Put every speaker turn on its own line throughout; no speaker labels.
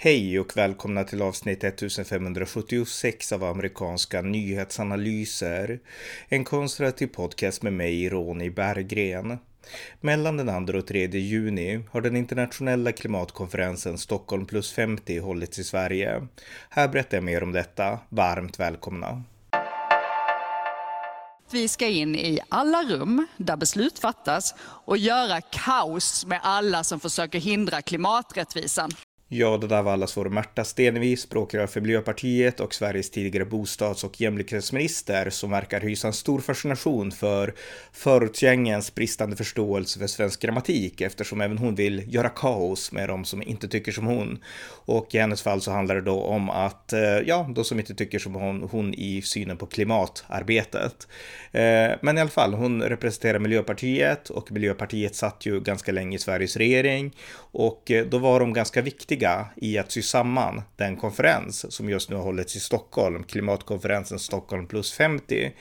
Hej och välkomna till avsnitt 1576 av amerikanska nyhetsanalyser. En konservativ podcast med mig, Ronny Berggren. Mellan den 2 och 3 juni har den internationella klimatkonferensen Stockholm plus 50 hållits i Sverige. Här berättar jag mer om detta. Varmt välkomna!
Vi ska in i alla rum där beslut fattas och göra kaos med alla som försöker hindra klimaträttvisan.
Ja, det där var allas vår Märta Stenevi, språkrör för Miljöpartiet och Sveriges tidigare bostads och jämlikhetsminister som verkar hysa en stor fascination för förortsgängens bristande förståelse för svensk grammatik eftersom även hon vill göra kaos med de som inte tycker som hon. Och i hennes fall så handlar det då om att, eh, ja, de som inte tycker som hon, hon i synen på klimatarbetet. Eh, men i alla fall, hon representerar Miljöpartiet och Miljöpartiet satt ju ganska länge i Sveriges regering och eh, då var de ganska viktiga viktiga i att sy samman den konferens som just nu har hållits i Stockholm, klimatkonferensen Stockholm plus 50.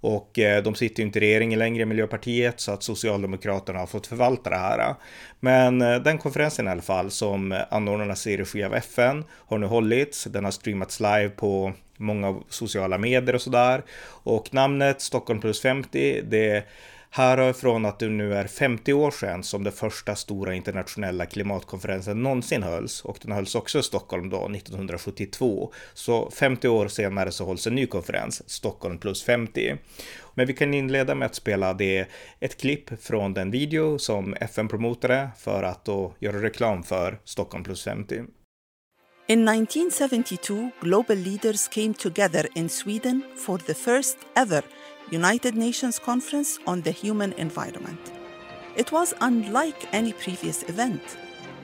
Och eh, de sitter ju inte i regeringen längre, i Miljöpartiet, så att Socialdemokraterna har fått förvalta det här. Men eh, den konferensen i alla fall, som anordnas i regi av FN, har nu hållits. Den har streamats live på många sociala medier och sådär. Och namnet Stockholm plus 50, det Härifrån att det nu är 50 år sedan som den första stora internationella klimatkonferensen någonsin hölls och den hölls också i Stockholm då 1972. Så 50 år senare så hålls en ny konferens, Stockholm plus 50. Men vi kan inleda med att spela det, ett klipp från den video som FN promotade för att då göra reklam för Stockholm plus 50.
In 1972, global leaders came together in Sweden for the first ever United Nations Conference on the Human Environment. It was unlike any previous event,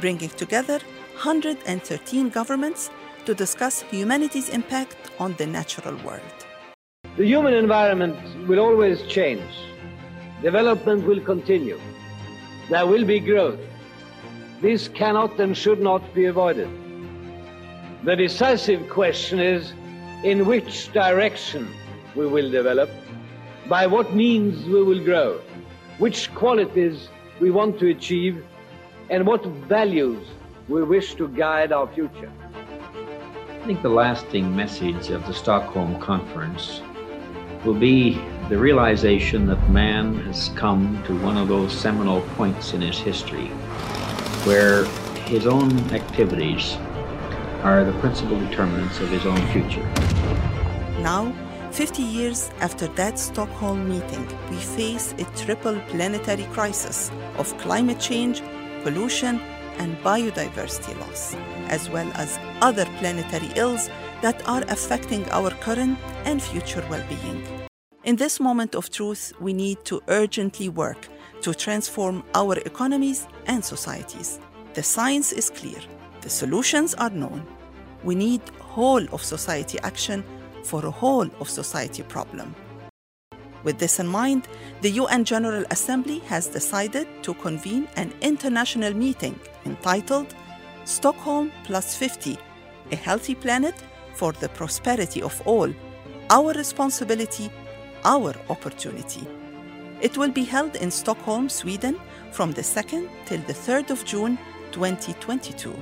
bringing together 113 governments to discuss humanity's impact on the natural world.
The human environment will always change. Development will continue. There will be growth. This cannot and should not be avoided. The decisive question is in which direction we will develop by what means we will grow, which qualities we want to achieve, and what values we wish to guide our future.
I think the lasting message of the Stockholm Conference will be the realization that man has come to one of those seminal points in his history where his own activities are the principal determinants of his own future.
Now, 50 years after that Stockholm meeting, we face a triple planetary crisis of climate change, pollution, and biodiversity loss, as well as other planetary ills that are affecting our current and future well being. In this moment of truth, we need to urgently work to transform our economies and societies. The science is clear, the solutions are known. We need whole of society action for a whole of society problem. With this in mind, the UN General Assembly has decided to convene an international meeting entitled Stockholm Plus 50 A Healthy Planet for the Prosperity of All Our Responsibility, Our Opportunity. It will be held in Stockholm, Sweden from the 2nd till the 3rd of June 2022.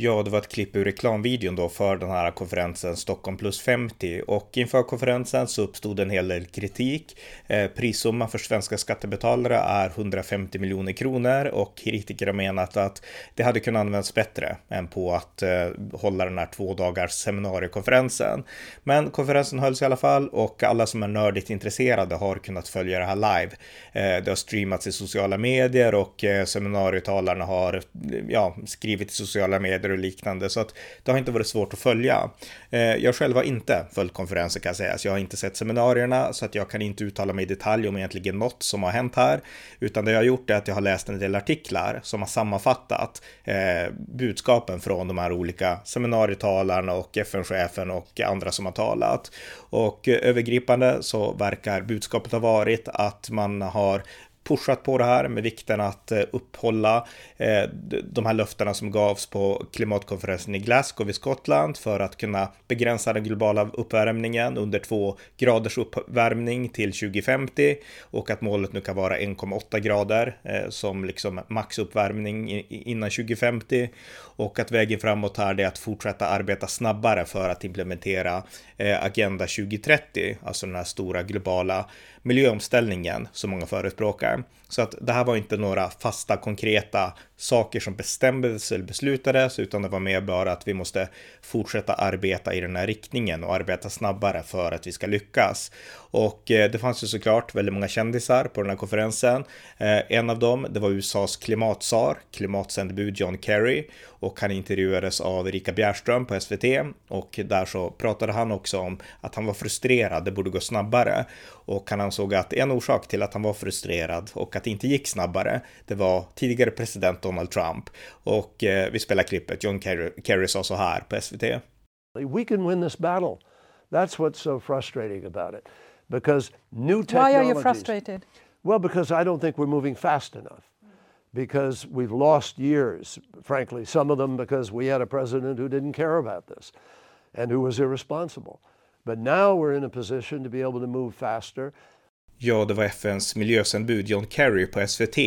Ja, det var ett klipp ur reklamvideon då för den här konferensen Stockholm plus 50 och inför konferensen så uppstod en hel del kritik. Eh, prissumman för svenska skattebetalare är 150 miljoner kronor och kritiker har menat att det hade kunnat användas bättre än på att eh, hålla den här två dagars seminariekonferensen. Men konferensen hölls i alla fall och alla som är nördigt intresserade har kunnat följa det här live. Eh, det har streamats i sociala medier och eh, seminarietalarna har ja, skrivit i sociala medier och liknande. Så att det har inte varit svårt att följa. Eh, jag själv har inte följt konferenser kan jag säga, så jag har inte sett seminarierna så att jag kan inte uttala mig i detalj om egentligen något som har hänt här. Utan det jag har gjort är att jag har läst en del artiklar som har sammanfattat eh, budskapen från de här olika seminarietalarna och FN-chefen och andra som har talat. Och eh, övergripande så verkar budskapet ha varit att man har pushat på det här med vikten att eh, upphålla eh, de här löftena som gavs på klimatkonferensen i Glasgow i Skottland för att kunna begränsa den globala uppvärmningen under två graders uppvärmning till 2050 och att målet nu kan vara 1,8 grader eh, som liksom maxuppvärmning innan 2050 och att vägen framåt här är att fortsätta arbeta snabbare för att implementera Agenda 2030, alltså den här stora globala miljöomställningen som många förespråkar. Så att det här var inte några fasta konkreta saker som bestämdes eller beslutades, utan det var mer bara att vi måste fortsätta arbeta i den här riktningen och arbeta snabbare för att vi ska lyckas. Och eh, det fanns ju såklart väldigt många kändisar på den här konferensen. Eh, en av dem, det var USAs klimatsar, klimatsändebud John Kerry och han intervjuades av Erika Bjärström på SVT och där så pratade han också om att han var frustrerad, det borde gå snabbare och han ansåg att en orsak till att han var frustrerad och att det inte gick snabbare, det var tidigare president Donald Trump. Och eh, vi spelar klippet, John Kerry, Kerry sa så här på SVT.
We can win this battle. That's what's so frustrating about it. Because new technologies...
Why are you frustrated?
Well, because I don't think we're moving fast enough. Because we've lost years, frankly, some of them because we had a president who didn't care about this and who was irresponsible. But now we're in a position to be able to move faster.
Ja, det var FNs miljösändebud John Kerry på SVT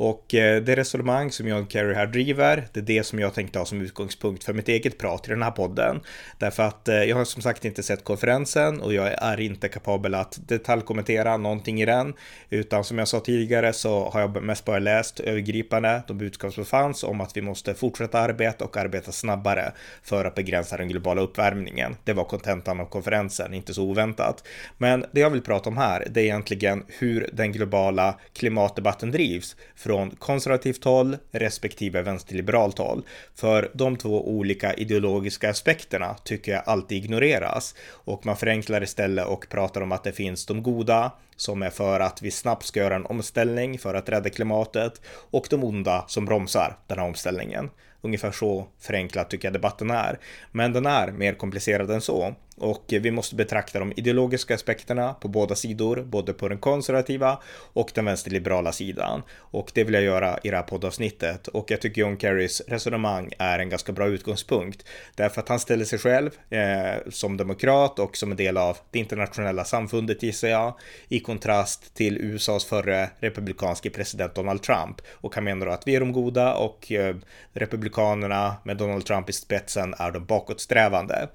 och eh, det resonemang som John Kerry här driver, det är det som jag tänkte ha som utgångspunkt för mitt eget prat i den här podden. Därför att eh, jag har som sagt inte sett konferensen och jag är inte kapabel att detaljkommentera någonting i den, utan som jag sa tidigare så har jag mest bara läst övergripande de budskap som fanns om att vi måste fortsätta arbeta och arbeta snabbare för att begränsa den globala uppvärmningen. Det var kontentan av konferensen, inte så oväntat. Men det jag vill prata om här, det är egentligen hur den globala klimatdebatten drivs från konservativt håll respektive vänsterliberalt håll. För de två olika ideologiska aspekterna tycker jag alltid ignoreras och man förenklar istället och pratar om att det finns de goda som är för att vi snabbt ska göra en omställning för att rädda klimatet och de onda som bromsar den här omställningen. Ungefär så förenklat tycker jag debatten är. Men den är mer komplicerad än så. Och vi måste betrakta de ideologiska aspekterna på båda sidor, både på den konservativa och den vänsterliberala sidan. Och det vill jag göra i det här poddavsnittet. Och jag tycker John Kerrys resonemang är en ganska bra utgångspunkt. Därför att han ställer sig själv eh, som demokrat och som en del av det internationella samfundet gissar jag, i kontrast till USAs förre republikanske president Donald Trump. Och han menar då att vi är de goda och eh, republikanerna med Donald Trump i spetsen är de bakåtsträvande.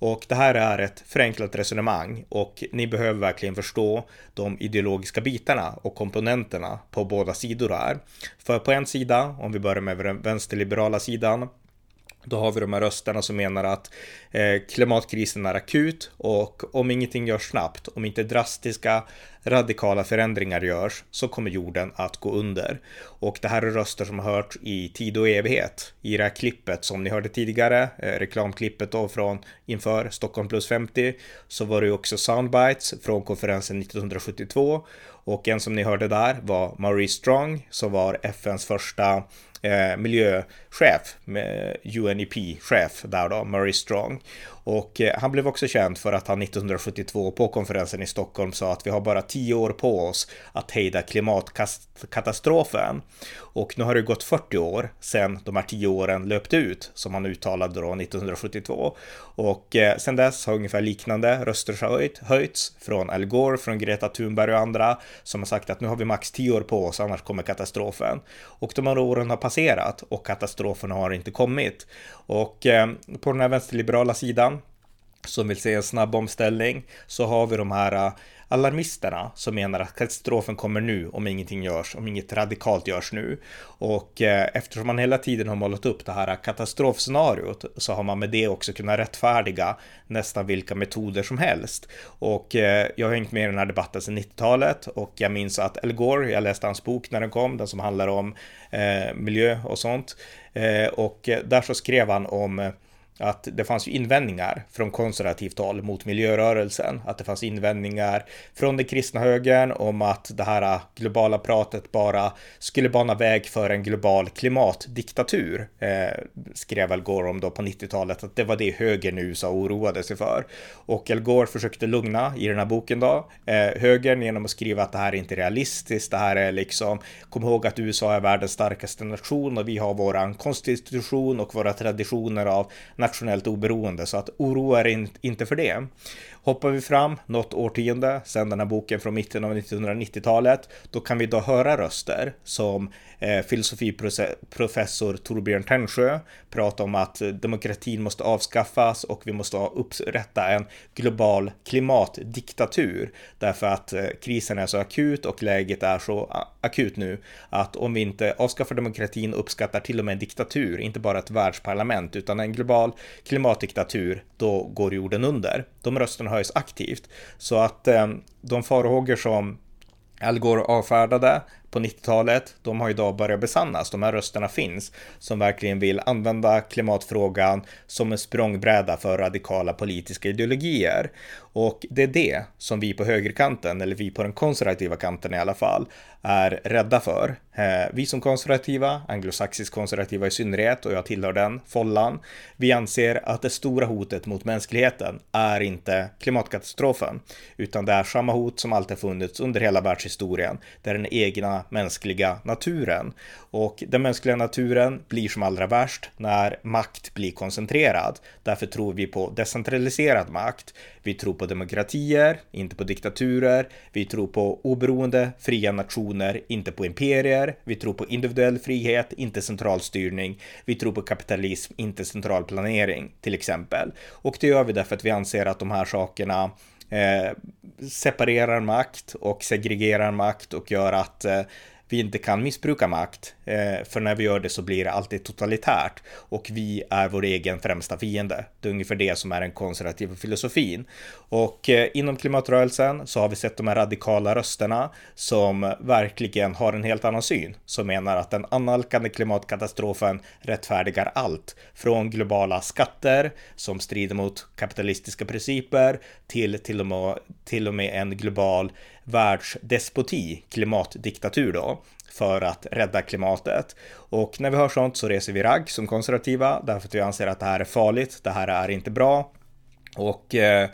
Och det här är ett förenklat resonemang och ni behöver verkligen förstå de ideologiska bitarna och komponenterna på båda sidor här. För på en sida, om vi börjar med den vänsterliberala sidan, då har vi de här rösterna som menar att eh, klimatkrisen är akut och om ingenting görs snabbt, om inte drastiska radikala förändringar görs så kommer jorden att gå under. Och det här är röster som har hörts i tid och evighet. I det här klippet som ni hörde tidigare, eh, reklamklippet då från inför Stockholm plus 50, så var det ju också soundbites från konferensen 1972 och en som ni hörde där var Marie Strong som var FNs första eh, miljöchef, eh, med UNEP-chef där då, Murray Strong. Och eh, han blev också känd för att han 1972 på konferensen i Stockholm sa att vi har bara tio år på oss att hejda klimatkatastrofen. Och nu har det gått 40 år sedan de här tio åren löpte ut, som han uttalade då 1972. Och eh, sedan dess har ungefär liknande röster höjts från Al Gore, från Greta Thunberg och andra som har sagt att nu har vi max tio år på oss, annars kommer katastrofen. Och de här åren har passerat och katastroferna har inte kommit. Och eh, på den här vänsterliberala sidan som vill se en snabb omställning så har vi de här eh, alarmisterna som menar att katastrofen kommer nu om ingenting görs, om inget radikalt görs nu. Och eh, eftersom man hela tiden har målat upp det här katastrofscenariot så har man med det också kunnat rättfärdiga nästan vilka metoder som helst. Och eh, jag har hängt med i den här debatten sedan 90-talet och jag minns att Al Gore, jag läste hans bok när den kom, den som handlar om eh, miljö och sånt. och där så skrev han om att det fanns ju invändningar från konservativt håll mot miljörörelsen, att det fanns invändningar från den kristna högern om att det här globala pratet bara skulle bana väg för en global klimatdiktatur, eh, skrev Al Gore om då på 90-talet, att det var det högern i USA oroade sig för. Och Al Gore försökte lugna i den här boken då, eh, högern genom att skriva att det här är inte realistiskt, det här är liksom, kom ihåg att USA är världens starkaste nation och vi har våran konstitution och våra traditioner av nationellt oberoende, så att oroa er inte för det. Hoppar vi fram något årtionde sedan den här boken från mitten av 1990-talet, då kan vi då höra röster som eh, filosofiprofessor Torbjörn Tännsjö prata om att demokratin måste avskaffas och vi måste upprätta en global klimatdiktatur därför att eh, krisen är så akut och läget är så akut nu att om vi inte avskaffar demokratin uppskattar till och med en diktatur, inte bara ett världsparlament utan en global klimatdiktatur, då går jorden under. De rösterna höjs aktivt så att eh, de farhågor som Al Gore avfärdade på 90-talet, de har idag börjat besannas. De här rösterna finns som verkligen vill använda klimatfrågan som en språngbräda för radikala politiska ideologier. Och det är det som vi på högerkanten, eller vi på den konservativa kanten i alla fall, är rädda för. Eh, vi som konservativa, anglosaxisk konservativa i synnerhet, och jag tillhör den follan, vi anser att det stora hotet mot mänskligheten är inte klimatkatastrofen, utan det är samma hot som alltid funnits under hela världshistorien. där den egna mänskliga naturen. Och den mänskliga naturen blir som allra värst när makt blir koncentrerad. Därför tror vi på decentraliserad makt. Vi tror på demokratier, inte på diktaturer. Vi tror på oberoende, fria nationer, inte på imperier. Vi tror på individuell frihet, inte centralstyrning. Vi tror på kapitalism, inte central planering, till exempel. Och det gör vi därför att vi anser att de här sakerna eh, separerar makt och segregerar makt och gör att eh, vi inte kan missbruka makt, eh, för när vi gör det så blir det alltid totalitärt och vi är vår egen främsta fiende. Det är ungefär det som är den konservativa filosofin. Och eh, inom klimatrörelsen så har vi sett de här radikala rösterna som verkligen har en helt annan syn, som menar att den annalkande klimatkatastrofen rättfärdigar allt, från globala skatter som strider mot kapitalistiska principer till till och med, till och med en global världsdespoti, klimatdiktatur då, för att rädda klimatet. Och när vi hör sånt så reser vi ragg som konservativa därför att vi anser att det här är farligt, det här är inte bra. Och eh,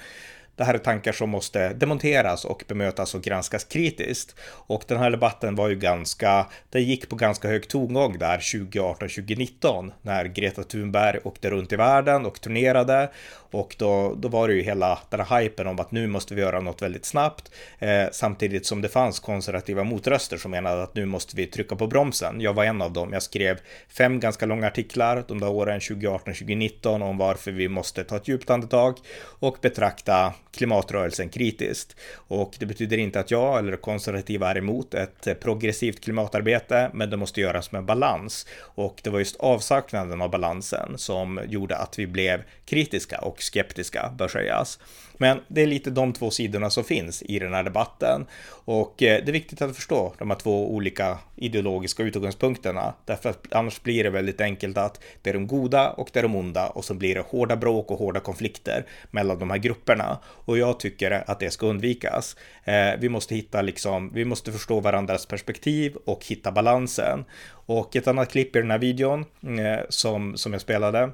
det här är tankar som måste demonteras och bemötas och granskas kritiskt. Och den här debatten var ju ganska, det gick på ganska hög tongång där 2018-2019 när Greta Thunberg åkte runt i världen och turnerade och då, då var det ju hela den här hypen om att nu måste vi göra något väldigt snabbt eh, samtidigt som det fanns konservativa motröster som menade att nu måste vi trycka på bromsen. Jag var en av dem. Jag skrev fem ganska långa artiklar de där åren 2018-2019 om varför vi måste ta ett djupt andetag och betrakta klimatrörelsen kritiskt. Och det betyder inte att jag eller konservativa är emot ett progressivt klimatarbete, men det måste göras med balans. Och det var just avsaknaden av balansen som gjorde att vi blev kritiska och skeptiska, bör sägas. Men det är lite de två sidorna som finns i den här debatten. Och eh, det är viktigt att förstå de här två olika ideologiska utgångspunkterna. Därför att annars blir det väldigt enkelt att det är de goda och det är de onda och så blir det hårda bråk och hårda konflikter mellan de här grupperna. Och jag tycker att det ska undvikas. Eh, vi måste hitta liksom, vi måste förstå varandras perspektiv och hitta balansen. Och ett annat klipp i den här videon eh, som, som jag spelade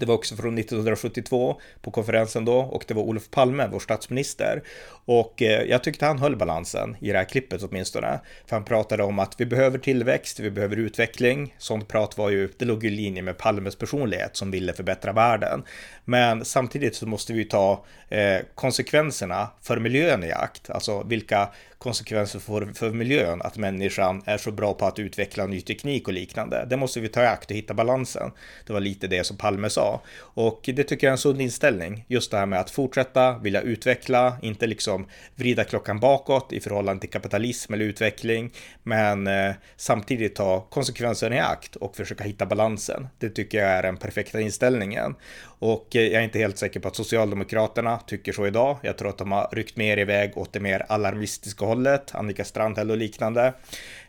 det var också från 1972 på konferensen då och det var Olof Palme, vår statsminister. Och eh, jag tyckte han höll balansen i det här klippet åtminstone. För han pratade om att vi behöver tillväxt, vi behöver utveckling. Sånt prat var ju, det låg i linje med Palmes personlighet som ville förbättra världen. Men samtidigt så måste vi ta eh, konsekvenserna för miljön i akt. Alltså vilka konsekvenser för, för miljön att människan är så bra på att utveckla ny teknik och liknande. Det måste vi ta i akt och hitta balansen. Det var lite det som Palme sa. Och det tycker jag är en sund inställning. Just det här med att fortsätta, vilja utveckla, inte liksom vrida klockan bakåt i förhållande till kapitalism eller utveckling, men eh, samtidigt ta konsekvenserna i akt och försöka hitta balansen. Det tycker jag är den perfekta inställningen. Och eh, jag är inte helt säker på att Socialdemokraterna tycker så idag. Jag tror att de har ryckt mer iväg åt det mer alarmistiska hållet, Annika Strandhäll och liknande.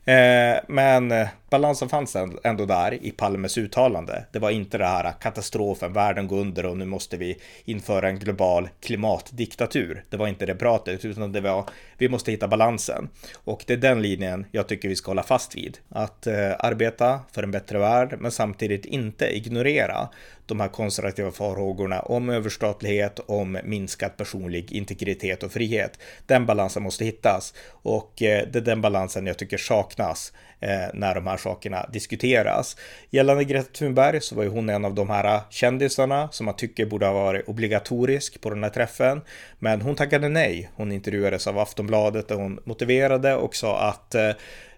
Eh, men eh, balansen fanns ändå där i Palmes uttalande. Det var inte det här katastrofen, världen går under och nu måste vi införa en global klimatdiktatur. Det var inte det pratet, utan det var vi måste hitta balansen. Och det är den linjen jag tycker vi ska hålla fast vid. Att eh, arbeta för en bättre värld, men samtidigt inte ignorera de här konservativa farhågorna om överstatlighet, om minskad personlig integritet och frihet. Den balansen måste hittas och eh, det är den balansen jag tycker saknas eh, när de här sakerna diskuteras. Gällande Greta Thunberg så var ju hon en av de här kändisarna som man tycker borde ha varit obligatorisk på den här träffen. Men hon tackade nej. Hon intervjuades av Aftonbladet där hon motiverade och sa att eh,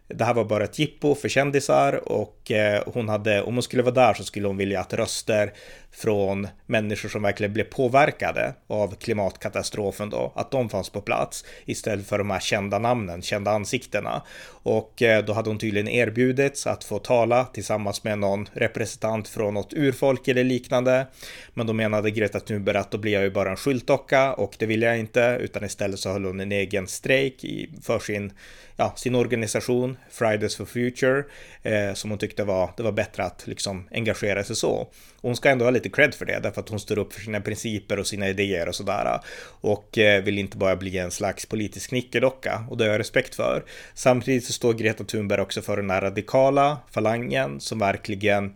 det här var bara ett jippo för kändisar och eh, hon hade, om hon skulle vara där så skulle hon vilja att röster från människor som verkligen blev påverkade av klimatkatastrofen då, att de fanns på plats istället för de här kända namnen, kända ansiktena. Och eh, då hade hon tydligen erbjudits att få tala tillsammans med någon representant från något urfolk eller liknande. Men då menade Greta Thunberg att då blir jag ju bara en skyltdocka och det vill jag inte, utan istället så höll hon en egen strejk för sin ja, sin organisation Fridays for Future eh, som hon tyckte var, det var bättre att liksom engagera sig så. Och hon ska ändå ha lite cred för det därför att hon står upp för sina principer och sina idéer och sådär och eh, vill inte bara bli en slags politisk nickedocka och det har jag respekt för. Samtidigt så står Greta Thunberg också för den här radikala falangen som verkligen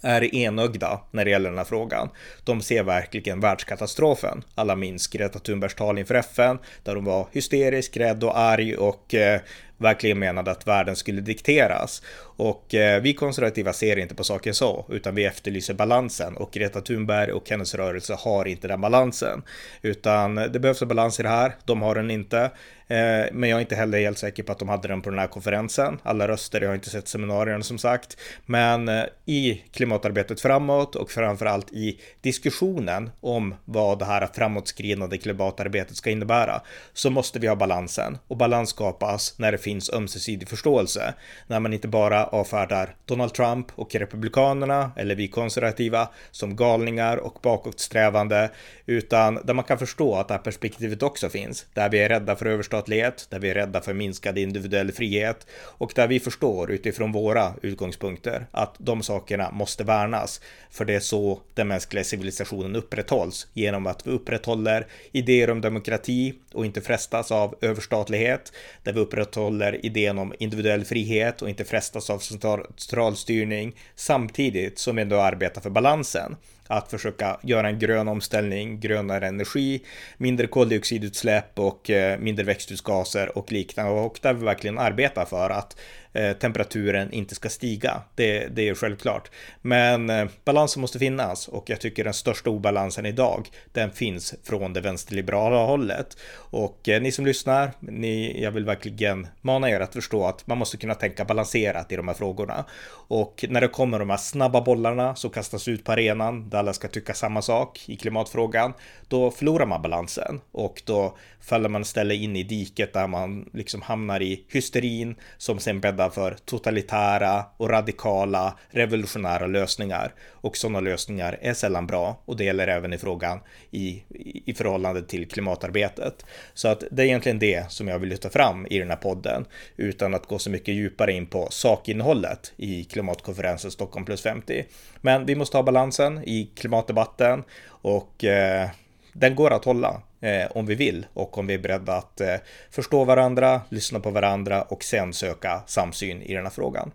är enögda när det gäller den här frågan. De ser verkligen världskatastrofen. Alla minns Greta Thunbergs tal inför FN där hon var hysterisk, rädd och arg och eh, verkligen menade att världen skulle dikteras. Och eh, vi konservativa ser inte på saken så, utan vi efterlyser balansen och Greta Thunberg och hennes rörelse har inte den balansen. Utan det behövs en balans i det här, de har den inte. Eh, men jag är inte heller helt säker på att de hade den på den här konferensen. Alla röster, jag har inte sett seminarierna som sagt. Men eh, i klimatarbetet framåt och framförallt i diskussionen om vad det här framåtskridande klimatarbetet ska innebära så måste vi ha balansen. Och balans skapas när det finns ömsesidig förståelse. När man inte bara avfärdar Donald Trump och Republikanerna eller vi konservativa som galningar och bakåtsträvande utan där man kan förstå att det här perspektivet också finns. Där vi är rädda för överstatlighet, där vi är rädda för minskad individuell frihet och där vi förstår utifrån våra utgångspunkter att de sakerna måste värnas. För det är så den mänskliga civilisationen upprätthålls genom att vi upprätthåller idéer om demokrati och inte frestas av överstatlighet, där vi upprätthåller idén om individuell frihet och inte frestas av centralstyrning samtidigt som vi ändå arbetar för balansen att försöka göra en grön omställning, grönare energi, mindre koldioxidutsläpp och eh, mindre växthusgaser och liknande och där vi verkligen arbetar för att eh, temperaturen inte ska stiga. Det, det är självklart. Men eh, balansen måste finnas och jag tycker den största obalansen idag, den finns från det vänsterliberala hållet. Och ni som lyssnar, ni, jag vill verkligen mana er att förstå att man måste kunna tänka balanserat i de här frågorna. Och när det kommer de här snabba bollarna som kastas ut på arenan, där alla ska tycka samma sak i klimatfrågan, då förlorar man balansen och då faller man istället in i diket där man liksom hamnar i hysterin som sen bäddar för totalitära och radikala revolutionära lösningar. Och sådana lösningar är sällan bra och det gäller även i frågan i, i förhållande till klimatarbetet. Så att det är egentligen det som jag vill lyfta fram i den här podden utan att gå så mycket djupare in på sakinnehållet i klimatkonferensen Stockholm plus 50. Men vi måste ha balansen i klimatdebatten och eh, den går att hålla eh, om vi vill och om vi är beredda att eh, förstå varandra, lyssna på varandra och sen söka samsyn i den här frågan.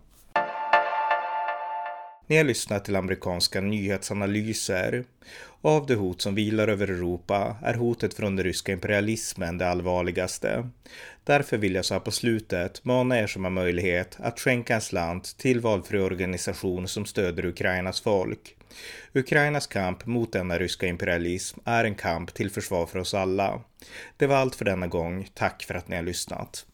Ni har lyssnat till amerikanska nyhetsanalyser. Av de hot som vilar över Europa är hotet från den ryska imperialismen det allvarligaste. Därför vill jag så här på slutet mana er som har möjlighet att skänka en slant till valfri organisation som stöder Ukrainas folk. Ukrainas kamp mot denna ryska imperialism är en kamp till försvar för oss alla. Det var allt för denna gång. Tack för att ni har lyssnat.